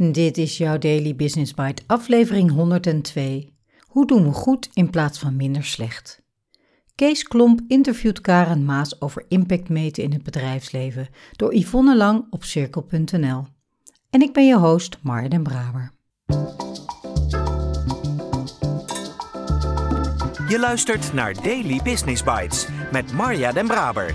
Dit is jouw Daily Business Bite, aflevering 102. Hoe doen we goed in plaats van minder slecht? Kees Klomp interviewt Karen Maas over impact meten in het bedrijfsleven door Yvonne Lang op cirkel.nl. En ik ben je host Marja den Braber. Je luistert naar Daily Business Bites met Marja den Braber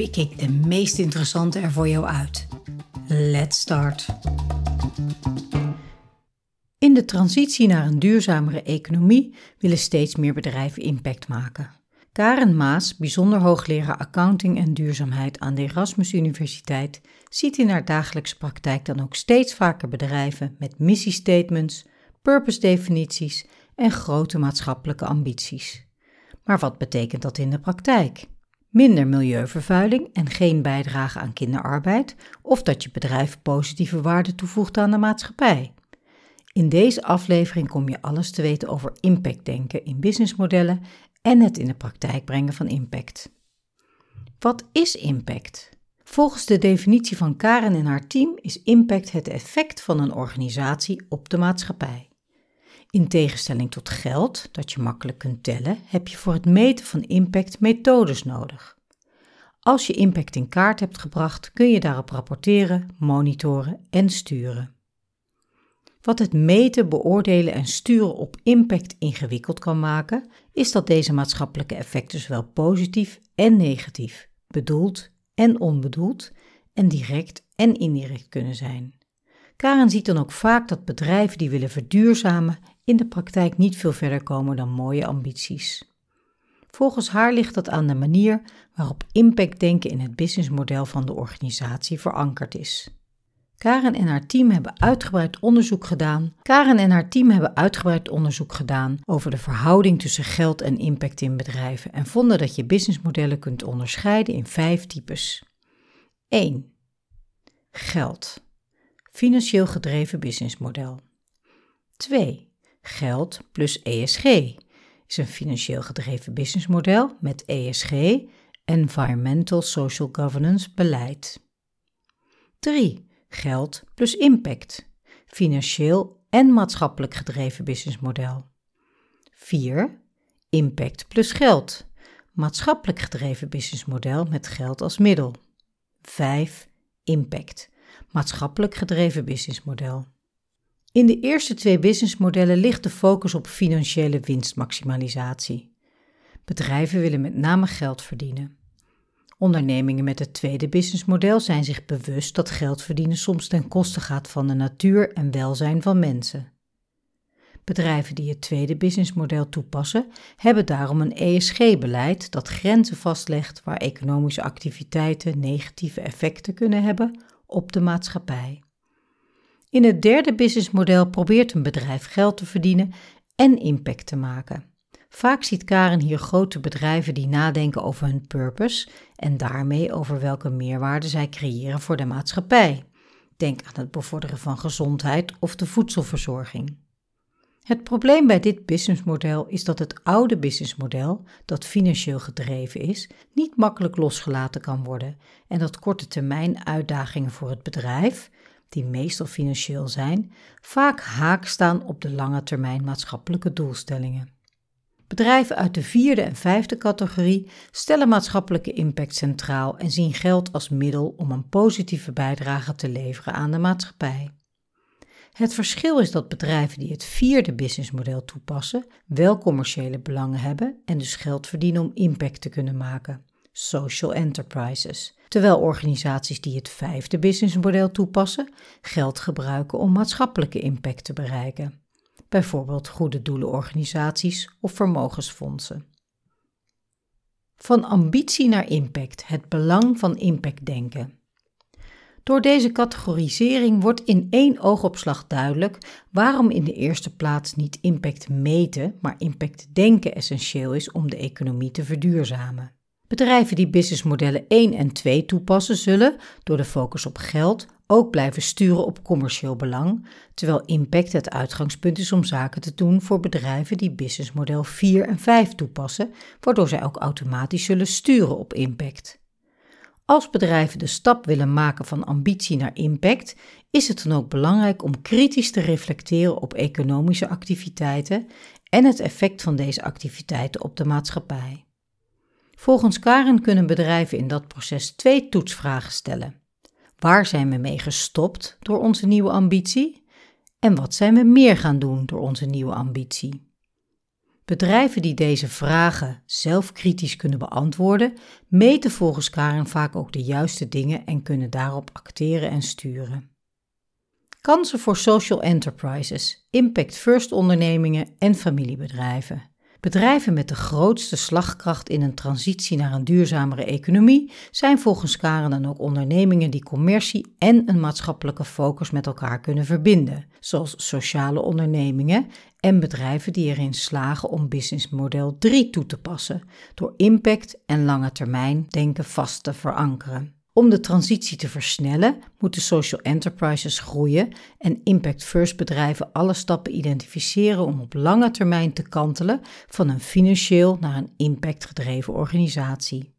pik ik de meest interessante er voor jou uit. Let's start. In de transitie naar een duurzamere economie willen steeds meer bedrijven impact maken. Karen Maas, bijzonder hoogleraar accounting en duurzaamheid aan de Erasmus Universiteit, ziet in haar dagelijkse praktijk dan ook steeds vaker bedrijven met missiestatements, purpose-definities en grote maatschappelijke ambities. Maar wat betekent dat in de praktijk? Minder milieuvervuiling en geen bijdrage aan kinderarbeid, of dat je bedrijf positieve waarde toevoegt aan de maatschappij. In deze aflevering kom je alles te weten over impactdenken in businessmodellen en het in de praktijk brengen van impact. Wat is impact? Volgens de definitie van Karen en haar team is impact het effect van een organisatie op de maatschappij. In tegenstelling tot geld, dat je makkelijk kunt tellen, heb je voor het meten van impact methodes nodig. Als je impact in kaart hebt gebracht, kun je daarop rapporteren, monitoren en sturen. Wat het meten, beoordelen en sturen op impact ingewikkeld kan maken, is dat deze maatschappelijke effecten zowel positief en negatief, bedoeld en onbedoeld, en direct en indirect kunnen zijn. Karen ziet dan ook vaak dat bedrijven die willen verduurzamen in de praktijk niet veel verder komen dan mooie ambities. Volgens haar ligt dat aan de manier waarop impactdenken in het businessmodel van de organisatie verankerd is. Karen en haar team hebben uitgebreid onderzoek gedaan. Karen en haar team hebben uitgebreid onderzoek gedaan over de verhouding tussen geld en impact in bedrijven en vonden dat je businessmodellen kunt onderscheiden in vijf types. 1. Geld. Financieel gedreven businessmodel. 2. Geld plus ESG is een financieel gedreven businessmodel met ESG, Environmental Social Governance beleid. 3. Geld plus impact, financieel en maatschappelijk gedreven businessmodel. 4. Impact plus geld, maatschappelijk gedreven businessmodel met geld als middel. 5. Impact, maatschappelijk gedreven businessmodel. In de eerste twee businessmodellen ligt de focus op financiële winstmaximalisatie. Bedrijven willen met name geld verdienen. Ondernemingen met het tweede businessmodel zijn zich bewust dat geld verdienen soms ten koste gaat van de natuur en welzijn van mensen. Bedrijven die het tweede businessmodel toepassen, hebben daarom een ESG-beleid dat grenzen vastlegt waar economische activiteiten negatieve effecten kunnen hebben op de maatschappij. In het derde businessmodel probeert een bedrijf geld te verdienen en impact te maken. Vaak ziet Karen hier grote bedrijven die nadenken over hun purpose en daarmee over welke meerwaarde zij creëren voor de maatschappij. Denk aan het bevorderen van gezondheid of de voedselverzorging. Het probleem bij dit businessmodel is dat het oude businessmodel, dat financieel gedreven is, niet makkelijk losgelaten kan worden en dat korte termijn uitdagingen voor het bedrijf, die meestal financieel zijn, vaak haak staan op de lange termijn maatschappelijke doelstellingen. Bedrijven uit de vierde en vijfde categorie stellen maatschappelijke impact centraal en zien geld als middel om een positieve bijdrage te leveren aan de maatschappij. Het verschil is dat bedrijven die het vierde businessmodel toepassen wel commerciële belangen hebben en dus geld verdienen om impact te kunnen maken, social enterprises, terwijl organisaties die het vijfde businessmodel toepassen geld gebruiken om maatschappelijke impact te bereiken, bijvoorbeeld goede doelenorganisaties of vermogensfondsen. Van ambitie naar impact, het belang van impact denken. Door deze categorisering wordt in één oogopslag duidelijk waarom in de eerste plaats niet impact meten, maar impact denken essentieel is om de economie te verduurzamen. Bedrijven die businessmodellen 1 en 2 toepassen zullen, door de focus op geld, ook blijven sturen op commercieel belang, terwijl impact het uitgangspunt is om zaken te doen voor bedrijven die businessmodel 4 en 5 toepassen, waardoor zij ook automatisch zullen sturen op impact. Als bedrijven de stap willen maken van ambitie naar impact, is het dan ook belangrijk om kritisch te reflecteren op economische activiteiten en het effect van deze activiteiten op de maatschappij. Volgens Karen kunnen bedrijven in dat proces twee toetsvragen stellen. Waar zijn we mee gestopt door onze nieuwe ambitie? En wat zijn we meer gaan doen door onze nieuwe ambitie? Bedrijven die deze vragen zelf kritisch kunnen beantwoorden, meten volgens Karen vaak ook de juiste dingen en kunnen daarop acteren en sturen. Kansen voor social enterprises, impact first ondernemingen en familiebedrijven. Bedrijven met de grootste slagkracht in een transitie naar een duurzamere economie zijn volgens Karen dan ook ondernemingen die commercie en een maatschappelijke focus met elkaar kunnen verbinden, zoals sociale ondernemingen en bedrijven die erin slagen om businessmodel 3 toe te passen, door impact en lange termijn denken vast te verankeren. Om de transitie te versnellen, moeten social enterprises groeien en impact first bedrijven alle stappen identificeren om op lange termijn te kantelen van een financieel naar een impactgedreven organisatie.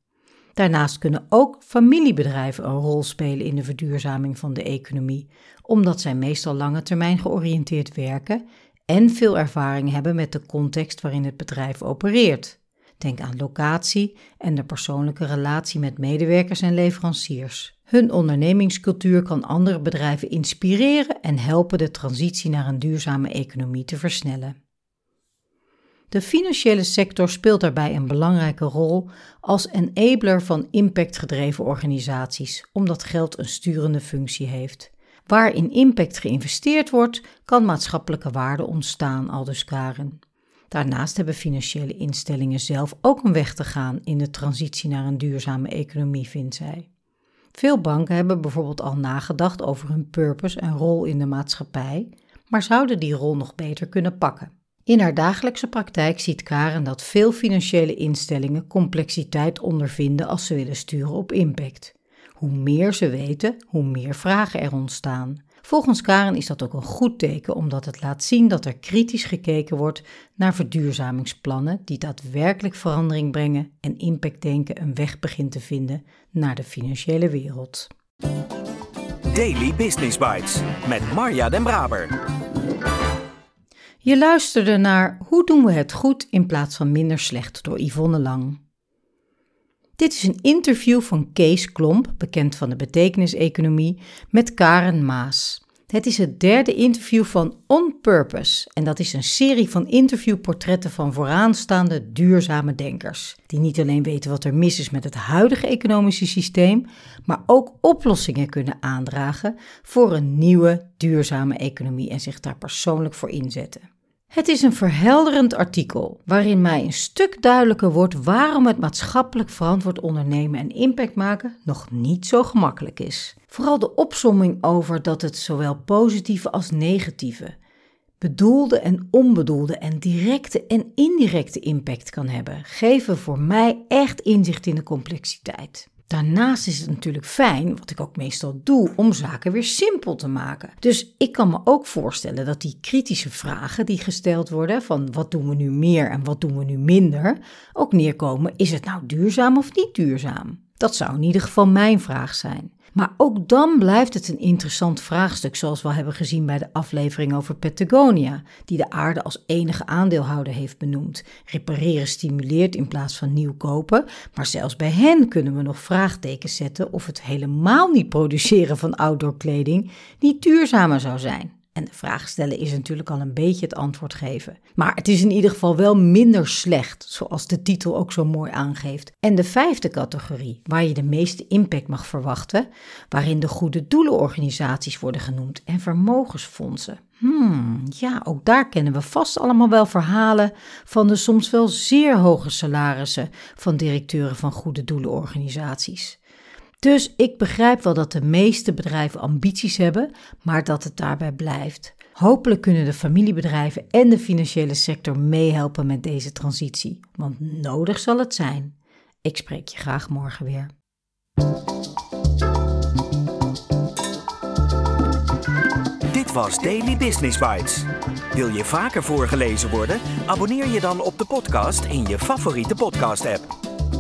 Daarnaast kunnen ook familiebedrijven een rol spelen in de verduurzaming van de economie, omdat zij meestal lange termijn georiënteerd werken en veel ervaring hebben met de context waarin het bedrijf opereert. Denk aan locatie en de persoonlijke relatie met medewerkers en leveranciers. Hun ondernemingscultuur kan andere bedrijven inspireren en helpen de transitie naar een duurzame economie te versnellen. De financiële sector speelt daarbij een belangrijke rol als enabler van impactgedreven organisaties, omdat geld een sturende functie heeft. Waar in impact geïnvesteerd wordt, kan maatschappelijke waarde ontstaan, aldus Karen. Daarnaast hebben financiële instellingen zelf ook een weg te gaan in de transitie naar een duurzame economie, vindt zij. Veel banken hebben bijvoorbeeld al nagedacht over hun purpose en rol in de maatschappij, maar zouden die rol nog beter kunnen pakken. In haar dagelijkse praktijk ziet Karen dat veel financiële instellingen complexiteit ondervinden als ze willen sturen op impact. Hoe meer ze weten, hoe meer vragen er ontstaan. Volgens Karen is dat ook een goed teken omdat het laat zien dat er kritisch gekeken wordt naar verduurzamingsplannen die daadwerkelijk verandering brengen en impactdenken een weg begint te vinden naar de financiële wereld. Daily Business Bites met Marja Den Braber. Je luisterde naar Hoe doen we het goed in plaats van minder slecht door Yvonne Lang. Dit is een interview van Kees Klomp, bekend van de betekeniseconomie, met Karen Maas. Het is het derde interview van On Purpose en dat is een serie van interviewportretten van vooraanstaande duurzame denkers, die niet alleen weten wat er mis is met het huidige economische systeem, maar ook oplossingen kunnen aandragen voor een nieuwe duurzame economie en zich daar persoonlijk voor inzetten. Het is een verhelderend artikel waarin mij een stuk duidelijker wordt waarom het maatschappelijk verantwoord ondernemen en impact maken nog niet zo gemakkelijk is. Vooral de opsomming over dat het zowel positieve als negatieve, bedoelde en onbedoelde en directe en indirecte impact kan hebben, geven voor mij echt inzicht in de complexiteit. Daarnaast is het natuurlijk fijn, wat ik ook meestal doe, om zaken weer simpel te maken. Dus ik kan me ook voorstellen dat die kritische vragen die gesteld worden van wat doen we nu meer en wat doen we nu minder, ook neerkomen, is het nou duurzaam of niet duurzaam? Dat zou in ieder geval mijn vraag zijn. Maar ook dan blijft het een interessant vraagstuk, zoals we hebben gezien bij de aflevering over Patagonia, die de aarde als enige aandeelhouder heeft benoemd. Repareren stimuleert in plaats van nieuw kopen, maar zelfs bij hen kunnen we nog vraagtekens zetten of het helemaal niet produceren van outdoor kleding niet duurzamer zou zijn. En de vraag stellen is natuurlijk al een beetje het antwoord geven. Maar het is in ieder geval wel minder slecht, zoals de titel ook zo mooi aangeeft. En de vijfde categorie, waar je de meeste impact mag verwachten, waarin de goede doelenorganisaties worden genoemd en vermogensfondsen. Hmm, ja, ook daar kennen we vast allemaal wel verhalen van de soms wel zeer hoge salarissen van directeuren van goede doelenorganisaties. Dus ik begrijp wel dat de meeste bedrijven ambities hebben, maar dat het daarbij blijft. Hopelijk kunnen de familiebedrijven en de financiële sector meehelpen met deze transitie, want nodig zal het zijn. Ik spreek je graag morgen weer. Dit was Daily Business Bites. Wil je vaker voorgelezen worden? Abonneer je dan op de podcast in je favoriete podcast-app.